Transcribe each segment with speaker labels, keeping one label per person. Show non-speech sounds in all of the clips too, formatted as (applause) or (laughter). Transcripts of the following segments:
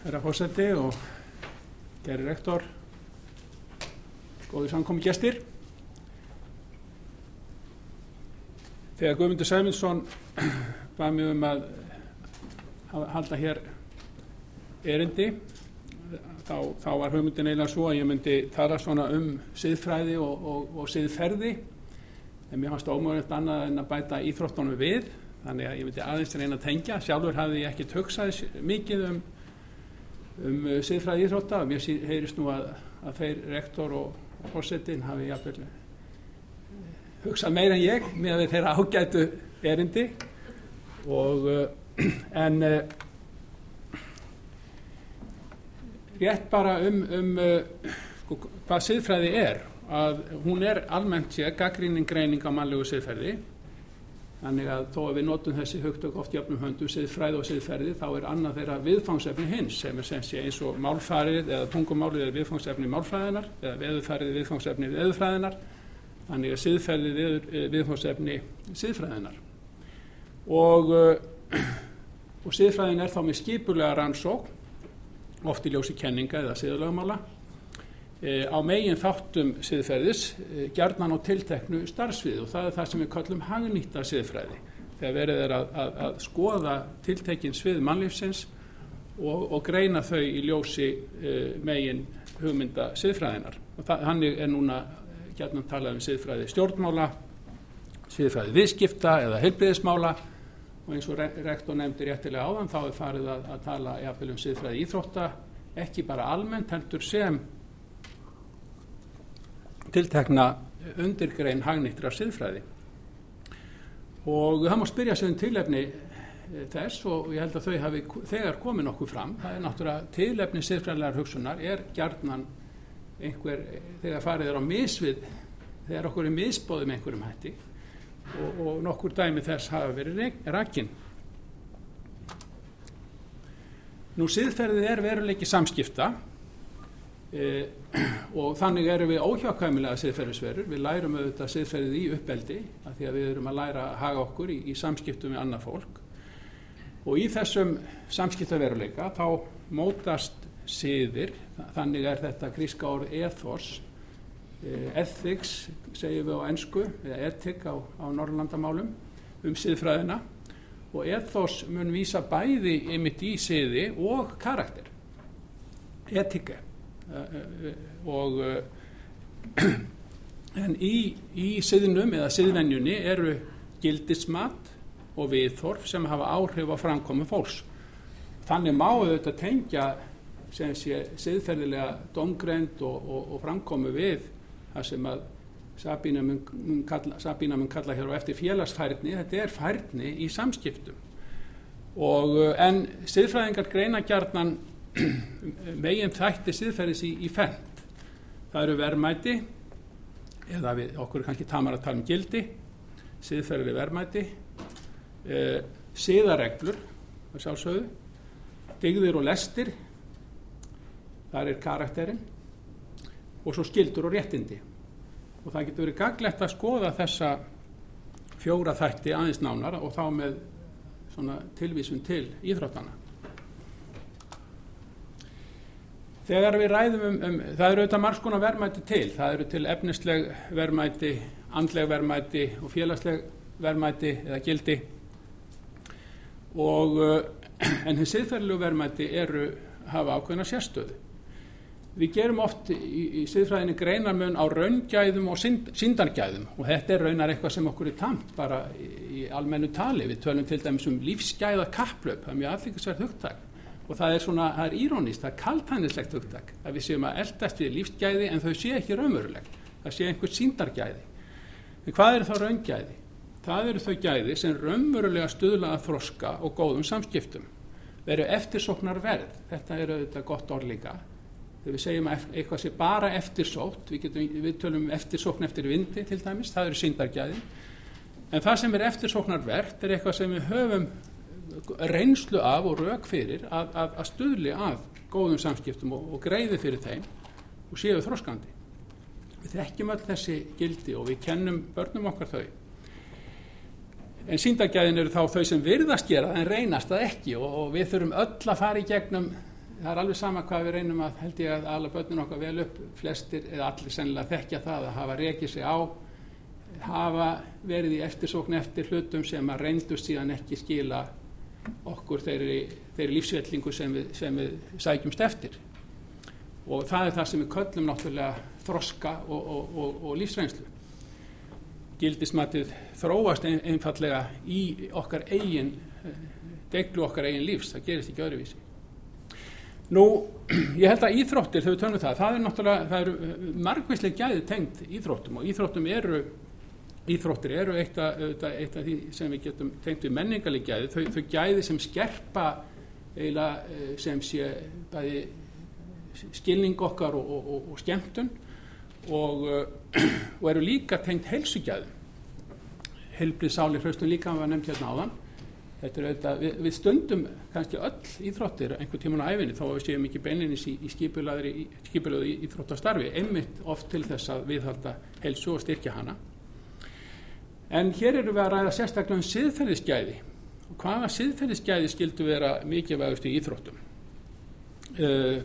Speaker 1: herra fósetti og geri rektor, góði samkomi gestir. Þegar Guðmundur Sæminsson (clears throat) bað mér um að halda hér erindi, þá, þá var hugmyndin eiginlega svo að ég myndi tala svona um siðfræði og, og, og siðferði, en mér fannst ómögulegt annað en að bæta íþróttunum við, þannig að ég myndi aðeins reyna að tengja. Sjálfur hafði ég ekkert hugsað mikið um um siðfræði íþrótta og mér heyrist nú að, að þeir rektor og fórsetin hafi jafnvel hugsað meira en ég með þeirra ágætu erindi. Og en rétt bara um, um sko, hvað siðfræði er að hún er almennt sé gaggrínin greining á mannlegu siðferði Þannig að þó að við notum þessi hugtök oft jöfnum höndum, siðfræði og siðferði, þá er annað þeirra viðfangsefni hins sem er sem sé eins og málfarið eða tungumálið er viðfangsefni málfræðinar eða veðurfarið er viðfangsefni veðurfræðinar, þannig að siðferðið er viðfangsefni siðfræðinar. Og, (clears throat) og siðfræðin er þá með skipulega rannsók, oft í ljósi kenninga eða siðlögumála, á megin þáttum siðferðis gjarnan á tilteknu starfsvið og það er það sem við kallum hagnýtta siðfræði þegar verið er að, að, að skoða tiltekin svið mannlífsins og, og greina þau í ljósi megin hugmynda siðfræðinar og það, hannig er núna gjarnan talað um siðfræði stjórnmála siðfræði viðskipta eða heilbriðismála og eins og rektor nefndi réttilega áðan þá er farið að, að tala um siðfræði íþrótta ekki bara almennt heldur sem tiltekna undirgrein hagnýttra siðfræði. Og það má spyrja sig um tilefni þess og ég held að þau hafi þegar komið nokkuð fram. Það er náttúrulega tilefni siðfræðilegar hugsunar er gjarnan einhver þegar farið er á misvið þegar okkur er misbóðum einhverjum hætti og, og nokkur dæmi þess hafa verið rakinn Nú siðferðið er veruleiki samskipta (clears throat) og þannig erum við óhjákvæmilega siðferðisverur, við lærum auðvitað siðferðið í uppeldi af því að við erum að læra að haga okkur í, í samskiptum við annað fólk. Og í þessum samskiptaveruleika þá mótast siðir, þannig er þetta gríska orð ethos. E, ethics segjum við á ennsku eða etik á, á norrlandamálum um siðfræðina. Og ethos mun vísa bæði ymitt í siði og karakter. Etika og (clears throat) en í, í siðnum eða siðvenjunni eru gildismat og viðþorf sem hafa áhrif á framkomi fólks. Þannig má auðvitað tengja sem sé siðferðilega domgrend og, og, og framkomi við það sem að Sabína mun, mun, kalla, Sabína mun kalla hér á eftir félagsfærni. Þetta er færni í samskiptum. Og en siðfræðingar greina gjarnan (clears throat) megin þætti siðferðis í, í fendt það eru verðmæti eða við okkur kannski tamar að tala um gildi siðferðileg verðmæti e, siðareglur að sjálfsögðu digðir og lestir þar er karakterin og svo skildur og réttindi. Og það getur verið gaglegt að skoða þessa fjóra þætti aðeins nánar og þá með tilvísun til íþróttana Þegar við ræðum um, um það eru auðvitað margs konar verðmæti til, það eru til efnisleg verðmæti, andleg verðmæti og félagsleg verðmæti eða gildi. Og (clears throat) en hins siðferðilegu verðmæti eru hafa ákveðna sérstöðu. Við gerum oft í, í siðfræðinni greinarmun á raungæðum og synd, syndargæðum. Og þetta er raunar eitthvað sem okkur er tamt bara í, í almennu tali. Við tölum til dæmis um lífsgæða kapplöp, það er mjög aðlíkasverð hugtak og það er svona, það er írónist, það er kaltænislegt hugtak að við séum að eldast við lífsgæði en þau sé ekki raunveruleg það sé einhvers síndargæði en hvað eru þá raungæði? það eru þau gæði sem raunverulega stuðla að þroska og góðum samskiptum. Veru eftirsóknar verð þetta eru auðvitað gott orð líka. Þegar við segjum að eitthvað sé bara eftirsókt við, getum, við tölum um eftirsókn eftir vindi til dæmis, það eru síndargæði en það sem er eftirsóknar verð er eitthvað sem við höfum reynslu af og rauk fyrir að, að, að stuðli að góðum samskiptum og, og greiði fyrir þeim og séu þróskandi. Við þekkjum öll þessi gildi og við kennum börnum okkar þau. En síndagæðin eru þá þau sem virðast gera en reynast það ekki og, og við þurfum öll að fara í gegnum það er alveg sama hvað við reynum að held ég að alla börnun okkar vel upp flestir eða allir sennilega þekkja það að hafa rekið sig á hafa verið í eftirsókn eftir hlutum sem að reyndust síðan ekki skila okkur þeirri, þeirri lífsvellingu sem við, sem við sækjumst eftir. Og það er það sem við köllum náttúrulega þroska og, og, og, og lífsreynslu. Gildismatið þróast ein, einfallega í okkar eigin deglu okkar eigin lífs, það gerist ekki öðruvísi. Nú, (clears throat) ég held að íþróttir, þegar við tönum það, það er náttúrulega, það eru margvíslega gæði tengt íþróttum og íþróttum eru, íþróttir eru eitt af, eitt af því sem við getum tengt við menningarlega gæði, þau, þau gæði sem skerpa eiginlega eh, sem sé bæði skilning okkar og, og, og, og skemmtun og eru líka tengt helsugæðum, helbrið sáli hraustun líka, hann var nefnt hérna áðan, Þetta er auðvitað, við, við stundum kannski öll íþróttir einhver tíman á æfinni þó að við séum ekki beininnis í, í skipulaði íþróttastarfi, einmitt oft til þess að viðhalda helsu og styrkja hana. En hér eru við að ræða sérstaklega um siðferðisgæði og hvaða siðferðisgæði skildu vera mikilvægust í íþróttum. Uh,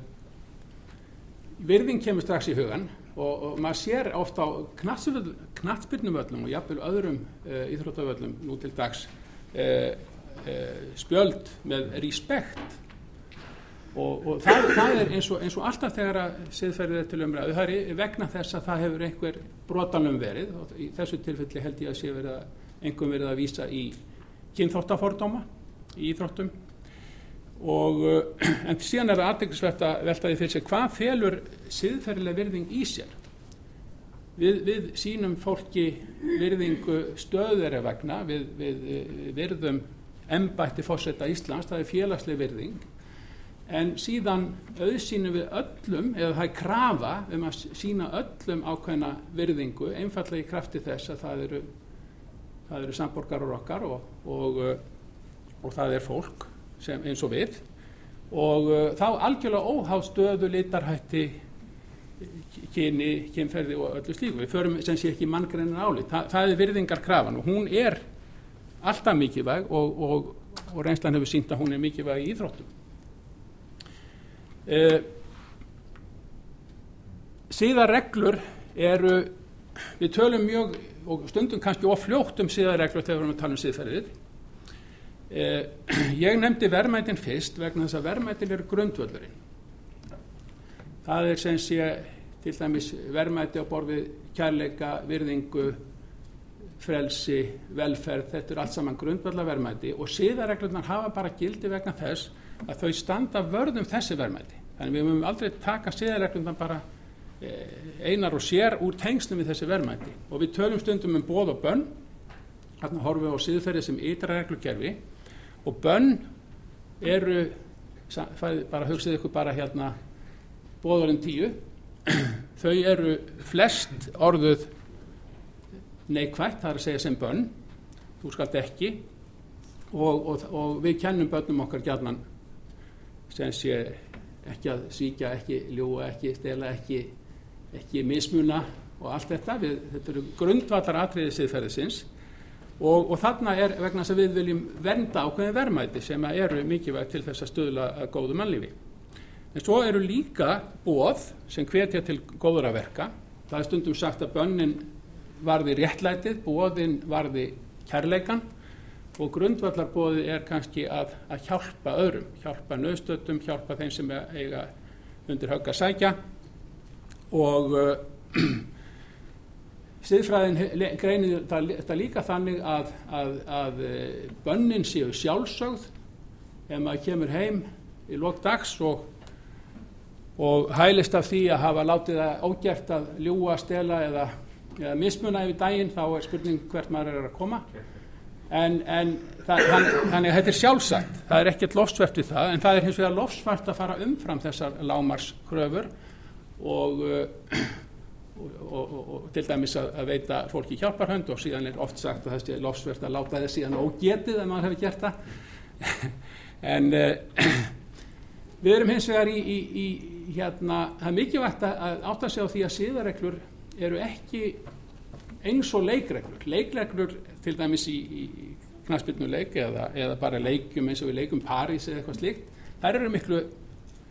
Speaker 1: virðing kemur strax í hugan og, og maður sér ofta á knatsbyrnumöllum og jafnvel öðrum uh, íþróttavöllum nú til dags uh, spjöld með respekt og, og það, það er eins og, eins og alltaf þegar að siðferðið er til umræðu, það er vegna þess að það hefur einhver brotanum verið og í þessu tilfelli held ég að sé verið að einhver verið að vísa í kynþóttafordóma í íþróttum. Og eh, en síðan er það aðdeglisvert að veltaði fyrir sig hvað felur siðferðileg virðing í sér? Við, við sínum fólki virðingu stöður vegna við, við eh, virðum embætti fórsetta Íslands, það er félagsleg virðing en síðan auðsýnum við öllum, eða það er krafa um að sína öllum ákveðna virðingu, einfallega í krafti þess að það eru, það eru samborgarar okkar og, og, og það er fólk sem, eins og við. Og uh, þá algjörlega óháð stöðu litarhætti kyni, kynferði og öllu slíku. Við förum sem sé ekki manngreinin áli Þa, það er virðingar krafan og hún er alltaf mikilvæg og, og reynslan hefur sínt að hún er mikilvæg í íþróttum. Eh, síðarreglur eru, við tölum mjög og stundum kannski ofljótt um síðarreglur þegar við erum að tala um síðferðir. Eh, (clears throat) ég nefndi verðmætin fyrst vegna þess að verðmætin eru grundvöldurinn. Það er sem sé til dæmis verðmæti á borfið kærleika, virðingu, frelsi, velferð, þetta er allt saman grundvallarverðmæti og síðarreglunar hafa bara gildi vegna þess að þau standa vörðum þessi verðmæti. Þannig við mögum aldrei taka síðarreglunar bara eh, einar og sér úr tengslum við þessi verðmæti. Og við tölum stundum um bóð og bönn, hérna horfum við á síðferði sem ytra reglugerfi og bönn eru, bara hugsið ykkur bara hérna bóðurinn tíu, (clears throat) þau eru flest orðuð neikvægt, það er að segja sem bönn þú skalt ekki og, og, og við kennum bönnum okkar gætnan sem sé ekki að síkja, ekki ljúa, ekki stela, ekki, ekki mismuna og allt þetta, við, þetta eru grundvallar atriðið siðferðisins og, og þarna er vegna þess að við viljum vernda ákveðin verðmæti sem eru mikilvægt til þess að stöðla að góðu mannlífi. En svo eru líka bóð sem hvetja til góður að verka. Það er stundum sagt að bönnin varði réttlætið, bóðin varði kærleikan og grundvallarbóði er kannski að, að hjálpa öðrum, hjálpa nöðstötum, hjálpa þeim sem eiga undir högg að sækja. Og uh, (clears throat) siðfræðin greinir þetta líka þannig að, að, að bönnin séu sjálfsögð ef maður kemur heim í lók dags og, og hælist af því að hafa látið það ógjert að ljúa, stela eða mismuna yfir daginn þá er spurning hvert maður er að koma. En, en það, þann, þannig að þetta er sjálfsagt. Það er ekkert lofsvert við það en það er hins vegar lofsvert að fara umfram þessar lámarskröfur og, uh, og, og, og til dæmis að, að veita fólki hjálparhönd og síðan er oft sagt að það sé lofsvert að láta þess síðan ógetið ef maður hefur gert það. (laughs) En uh, við erum hins vegar í, í, í hérna, það er mikilvægt að átta sig á því að síðareglur eru ekki eins og leikreglur. Leikreglur til dæmis í, í knastbyrnuleik eða, eða bara leikum eins og við leikum París eða eitthvað slíkt þær eru miklu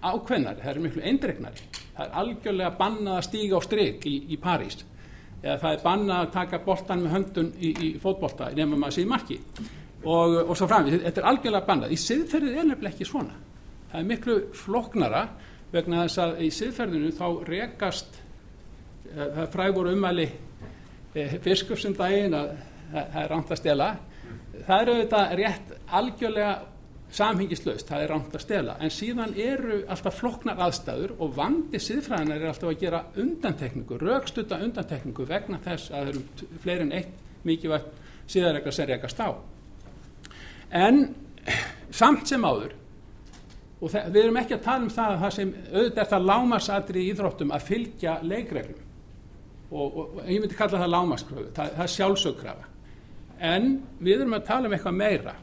Speaker 1: ákveðnari, það eru miklu eindregnari. Það er algjörlega bannað að stíga á stryk í, í París. Eða það er bannað að taka boltan með höndun í, í fótbolta maður sé í marki. Og, og svo framvið, þetta er algjörlega bannað. Í siðferðið er nefnilega ekki svona. Það er miklu floknara vegna þess að í siðferðinu þá rekast það frægur umæli eh, fiskufsum daginn að það er ránt að stela. Það eru þetta rétt algjörlega samhengislaust, það er rámt að stela. En síðan eru alltaf floknar aðstæður og vandi siðfræðinar er alltaf að gera undantekningu, raukstutta undantekningu vegna þess að það eru fleiri en eitt mikilvægt síðarregra sem rekast á. En samt sem áður og við erum ekki að tala um það að það sem auðvitað er það lámasatri í Íþróttum að fylgja leikreglum og, og, ég myndi kalla það lámaskröfu, það, það er sjálfsögkrafa en við erum að tala um eitthvað meira.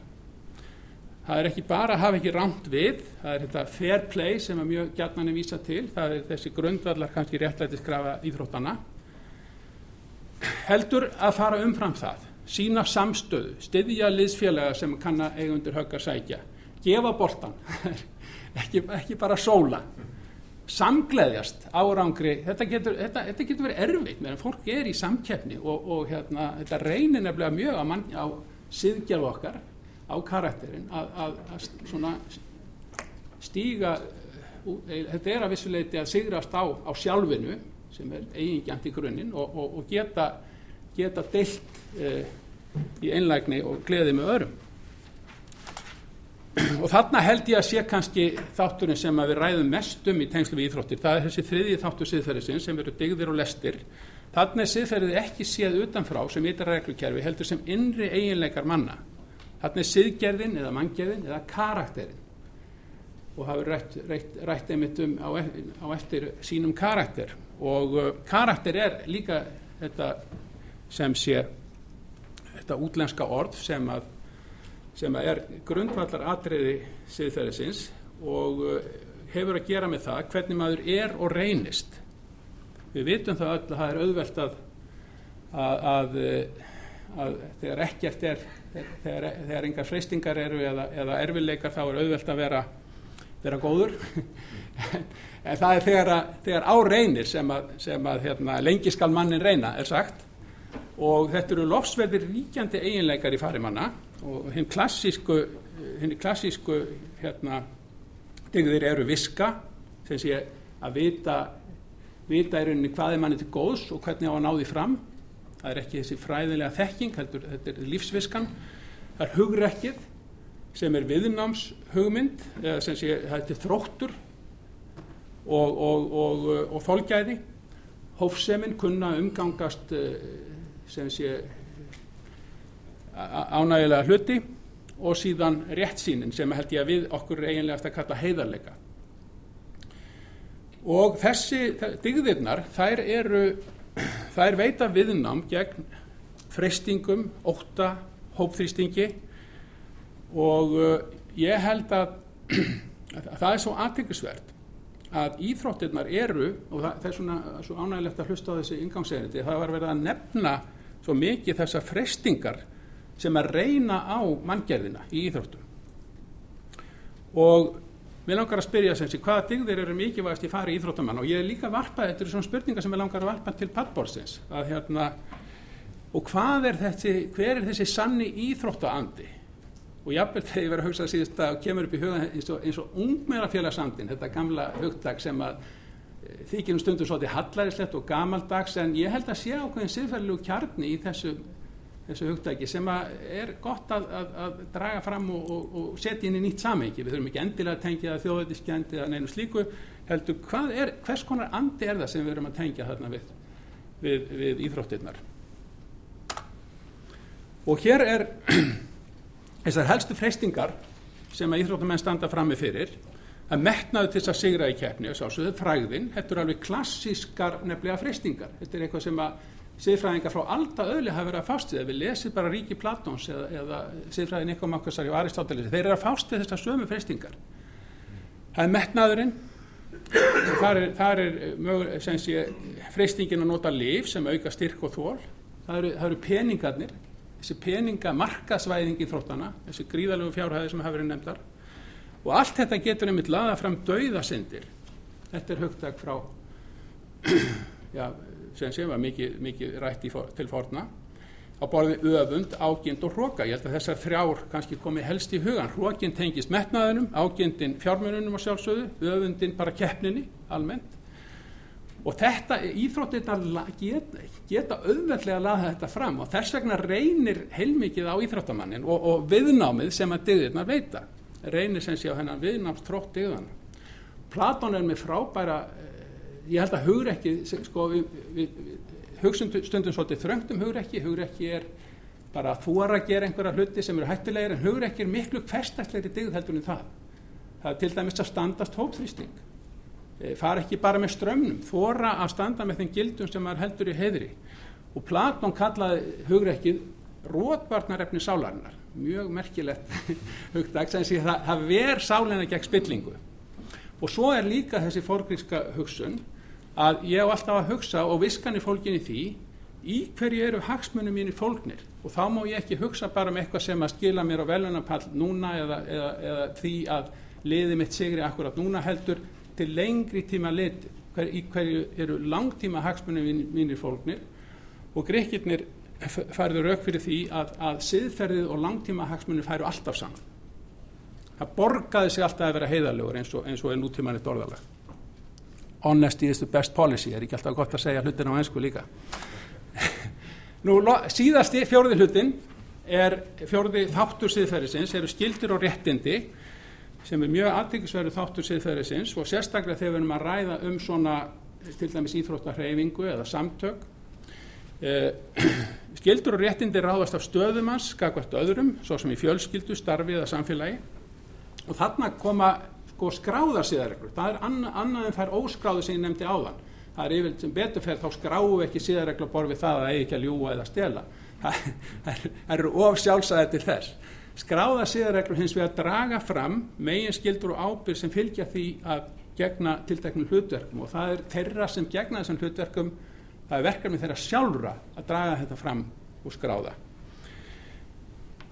Speaker 1: Það er ekki bara að hafa ekki rámt við það er þetta fair play sem er mjög gætnan er vísa til það er þessi grundvallar kannski réttlætiskrafa íþróttana heldur að fara umfram það sína samstöðu, styðja liðsfélaga sem kann að eiga undir höggar sækja gefa boltan (laughs) ekki, ekki bara sóla samgleðjast árangri. Þetta getur, þetta, þetta getur verið erfitt meðan fólk er í samkeppni og, og hérna, þetta reynir nefnilega mjög á, mann, á siðgjörf okkar á karakterin að, að, að svona stíga þetta er að vissuleiti að sigrast á, á sjálfinu sem er eigingjant í grunninn og, og, og geta, geta deilt eh, í einlægni og gleði með örum og þarna held ég að sé kannski þátturinn sem við ræðum mest um í tengslu við íþróttir. Það er þessi þriði þáttur siðferðisinn sem eru digðir og lestir. Þarna er siðferðið ekki séð utanfrá sem ytrar reglukerfi heldur sem innri eiginleikar manna. Þarna er siðgerðin eða manngerðin eða karakterin og hafa rætt, rætt, rætt einmitt um á, á eftir sínum karakter. Og uh, karakter er líka þetta sem sé þetta útlenska orð sem að sem er grundvallar atriði siðferðisins og uh, hefur að gera með það hvernig maður er og reynist. Við vitum það öll að það er auðvelt að, að, að, að þegar ekkert er þegar, þegar engar freystingar eru eða, eða erfileikar þá er auðvelt að vera, vera góður. (laughs) En það er þegar, þegar á reynir sem að, sem hérna, lengi skal mannin reyna er sagt og þetta eru lofsverðir ríkjandi eiginleikar í farimanna og hinn klassísku hinn klassísku hérna degðir eru viska sem sé að vita vita í rauninni hvað er manni til góðs og hvernig á að ná því fram. Það er ekki þessi fræðilega þekking heldur, þetta er lífsviskan. Það er hugrekkið sem er viðnáms hugmynd eða sem sé þetta er þróttur og, og, og, og þolgæði. Hófseminn kunna umgangast sem sé ánægilega hluti og síðan réttsýnin sem held ég að við okkur eiginlega eftir að kalla heiðarleika. Og þessi digðirnar þær eru (clears throat) þær veita viðnám gegn freystingum, óta hópþrýstingi og uh, ég held að, (clears throat) að það er svo aðtækisvert að íþróttirnar eru og það, það er svona svo ánægilegt að hlusta á þessi ingangsegindi það var verið að nefna svo mikið þessar freystingar sem að reyna á manngerðina í íþróttum. Og við langar að spyrja sem sé hvaða digðir eru mikilvægast í fari íþróttamann og ég er líka varpað, þetta eru svona spurningar sem við langar að varpa til paddbórsins að hérna og hvað er þessi, hver er þessi sanni íþróttaandi og jáfnveld þegar ég verið að hugsa síðust að kemur upp í huga eins og, og ungmennafélagsandin þetta gamla hugdag sem að e, þykir um stundu svolítið hallaríslegt og gamaldags en ég held að sé ákveðin siðferðilegu kjarni í þessu þessu hugtæki sem er gott að, að, að draga fram og, og, og setja inn í nýtt samengi við þurfum ekki endilega að tengja það þjóðveitískjandi eða neinu slíku heldur er, hvers konar andi er það sem við erum að tengja þarna við, við, við íþróttirnar? Og hér er (clears throat) þessar helstu freystingar sem íþróttamenn standa fram með fyrir að metnaðu til þess að sigra í keppni og sá svo þetta er fræðin, þetta er alveg klassískar nefnilega freystingar, þetta er eitthvað sem að siðfræðingar frá alltaf öðli hafa verið að fást við. Við lesið bara ríki Platons eða, eða siðfræðin Nikomakosar og Aristóteles þeir eru að fást við þessar sömu freystingar það er metnaðurinn þar er, þar er mögur, sé, freystingin að nota liv sem auka styrk og þól það eru, það eru peningarnir þessi peninga markasvæðingi þróttana þessi gríðalögu fjárhæði sem hafa verið nefndar og allt þetta getur einmitt laða fram dauðasindir. Þetta er hugtak frá (clears throat) já, sem sem var mikið, mikið rætt for, til forna á borði öfund, ágind og hróka ég held að þessar þrjár kannski komi helst í hugan hrókin tengist metnaðunum, ágindin fjármununum á sjálfsögðu, öfundin bara keppninni almennt og þetta, íþróttirna geta, geta auðveldlega að laða þetta fram og þess vegna reynir heilmikið á íþróttamannin og, og viðnámið sem að dyðirna veita. Reynir sem sé á hennan viðnámst trótt dyðan Platón er með frábæra ég held að hugrekki sko, við, við, við hugsun stundum svolítið þröngtum hugrekki. Hugrekki er bara að þóra að gera einhverja hluti sem eru hættilegir en hugrekki er miklu hverstakleiri dyggð heldur en það. Það er til dæmis að standast hópþrýsting fara ekki bara með strömmnum þóra að standa með þeim gildum sem maður heldur í heðri og Platón kallaði hugrekkið rótbarnarefni sálarinnar. Mjög merkilegt (laughs) hugdag sem sé það, það ver sálinna gegn spillingu. Og svo er líka þessi fórgríska hugsun að ég á alltaf að hugsa og viskan í fólkinni því í hverju eru hagsmunum mín í fólknir og þá má ég ekki hugsa bara um eitthvað sem að skila mér á velunapall núna eða, eða, eða því að liði mitt sigri akkurat núna heldur til lengri tíma lit hver, í hverju eru langtíma hagsmunum mín, mín í fólknir og greikirnir færður rauk fyrir því að, að siðferðið og langtíma hagsmunir færu alltaf saman. Það borgaði sig alltaf að vera heiðalegur eins og, eins og er nútímanit orðalega honesty is the best policy er ekki alltaf gott að segja hlutin á einsku líka. (laughs) Nú síðasti fjórði hlutin er fjórði þáttur siðferðisins eru skildir og réttindi sem er mjög aðtækisverðu þáttur siðferðisins og sérstaklega þegar við erum að ræða um svona til dæmis íþróttarhefingu eða samtök. Eh, (clears throat) skildur og réttindi ráðast af stöðumans skakvært öðrum, svo sem í fjölskyldu, starfi eða samfélagi. Og þarna koma sko skráðar síðarreglur það er annað, annað en þær óskráðu sem ég nefndi áðan. Það er yfirlega sem beturferð þá skráu ekki síðarregla borfið það að eigi ekki að ljúa eða stela. Það, (laughs) það eru of sjálfsæði til þess skráða síðarreglur hins við að draga fram megin skildur og ábyrg sem fylgja því að gegna tilteknum hlutverkum. Og það er þeirra sem gegna þessum hlutverkum það er verkefni þeirra sjálfra að draga þetta fram og skráða.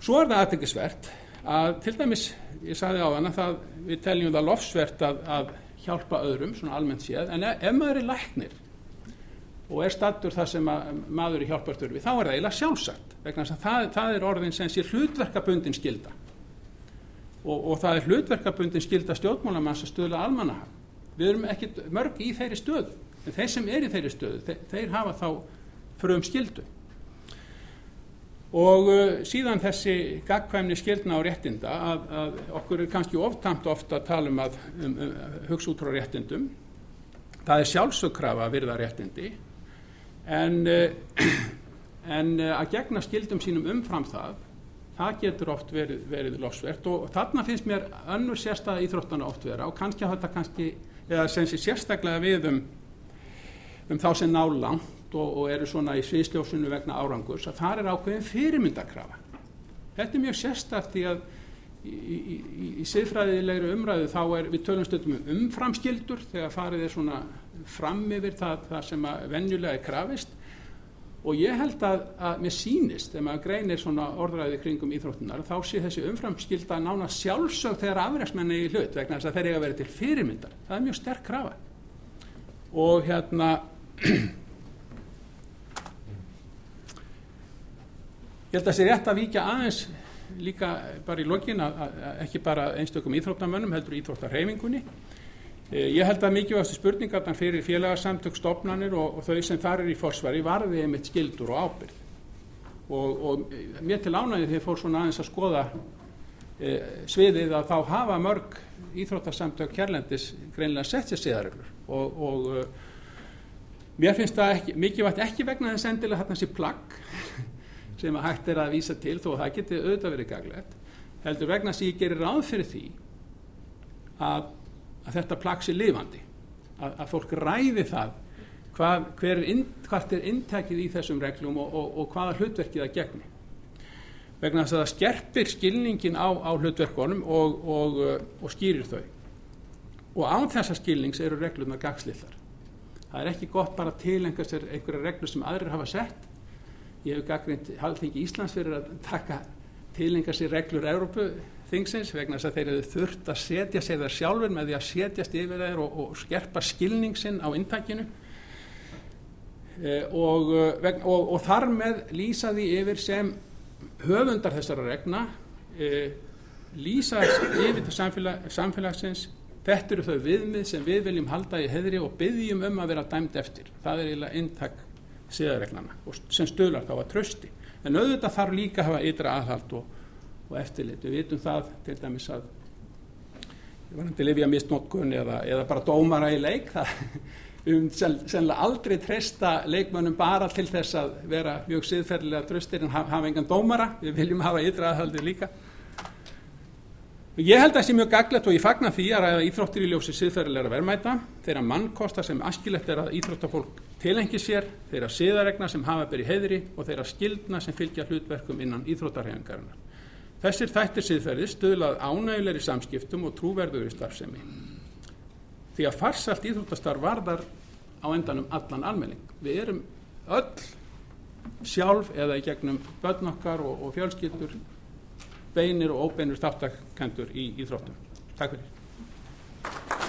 Speaker 1: Svo er það aðtengisvert að til dæmis, ég sagði á hana það við teljum það lofsvert að, að hjálpa öðrum, svona almennt séð en ef, ef maður er læknir og er stattur það sem maður er hjálpartur við, þá er það eiginlega sjálfsagt vegna að það, það er orðin sem sé hlutverkabundin skilda og, og það er hlutverkabundin skilda stjórnmálamanns að stöðla almanahag við erum ekki mörg í þeirri stöðu en þeir sem er í þeirri stöðu, þeir, þeir hafa þá frum skildu og uh, síðan þessi gagkvæmni skildna á réttinda að, að okkur er kannski oftamt ofta að tala um að um, um, hugsa út frá réttindum. Það er sjálfsögkrafa að virða réttindi en, uh, (clears throat) en uh, að gegna skildum sínum umfram það það getur oft verið, verið losvert og þarna finnst mér önnur sérstæða íþróttana oft vera. Og kannski að þetta kannski eða sérstaklega við um, um þá sem ná langt og, og eru svona í sviðsljósunu vegna árangurs að það er ákveðin fyrirmyndakrafa. Þetta er mjög sérstæft því að í, í, í, í siðfræðilegri umræðu þá er við tölum stöldum um umframskildur þegar farið er svona fram yfir það, það sem að venjulega er krafist og ég held að, að mér sínist þegar maður greinir svona orðræði kringum íþróttunar þá sé þessi umframskilda nána sjálfsög þegar afræksmenni í hlut vegna þess að þeir eiga að vera til fyrirmyndar það er mjög sterk krafa og hérna Ég held að sé rétt að víkja aðeins líka bara í lokin að, að ekki bara einstökum íþróttamönnum heldur íþróttarhefingunni. Eh, ég held að mikilvægastu spurningarnar fyrir félagarsamtök, stopnarnir og, og þau sem farir í fórsvari varði einmitt skildur og ábyrð. Og, og mér til ánægið þegar fór svona aðeins að skoða e, sviðið að þá hafa mörg íþróttarsamtök kærlendis greinlega sett sér siðareglur og, og e, mér finnst það ekki, mikilvægt ekki vegna þess endilega þarna sé plagg (laughs) sem að hægt er að vísa til þó að það geti auðvitað verið gaglegt heldur vegna að ég gerir ráð fyrir því að, að þetta plagsi lifandi. Að, að fólk ræði það hvað, er inn, hvað er inntækið í þessum reglum og, og, og hvaða hlutverkið að gegni vegna að það skerpir skilningin á, á hlutverkonum og, og skýrir þau. Og án þessa skilnings eru reglunar gagslillar það er ekki gott bara að tilenga sér einhverja reglur sem aðrir hafa sett. Ég hef gaggrind halþingi Íslands fyrir að taka tilenga sér reglur Európu þingsins vegna þess að þeir eru þurft að setja sig þar sjálfur með því að setjast yfir þeir og, og skerpa skilning sinn á intakinu e, og, og, og þar með lýsa því yfir sem höfundar þessara regna e, lýsa yfir til samfélag, samfélagsins. Þetta eru þau viðmið sem við viljum halda í heðri og byggjum um að vera dæmt eftir. Það er eiginlega intak siðareglana sem stöðlar þá að trösti en auðvitað þarf líka að hafa ytra aðhald og, og eftirlit. Við vitum það til dæmis að ég var hindi að lifja mistnótkun eða, eða bara dómara í leik það (laughs) um sennilega aldrei treysta leikmönnum bara til þess að vera mjög siðferðilega tröstir en hafa engan dómara. Við viljum hafa ytra aðhaldi líka. Ég held að það sé mjög gaglegt og ég fagna því að ræða íþróttir í ljósi siðferðilegra verðmæta, þeirra mannkostar sem askilegt er að íþróttafólk tilengi sér, þeirra siðaregna sem hafa byrji heiðri og þeirra skildna sem fylgja hlutverkum innan íþróttarhefingarinnar. Þessir þættir siðferði stuðlað ánægulegri samskiptum og trúverður í starfsemi. Því að farsalt íþróttastarf varðar á endanum allan almenning. Við erum öll sjálf eða í gegnum börn okkar og, og fjölskyldur beinir og óbeinir þáttakendur í íþróttum. Takk fyrir.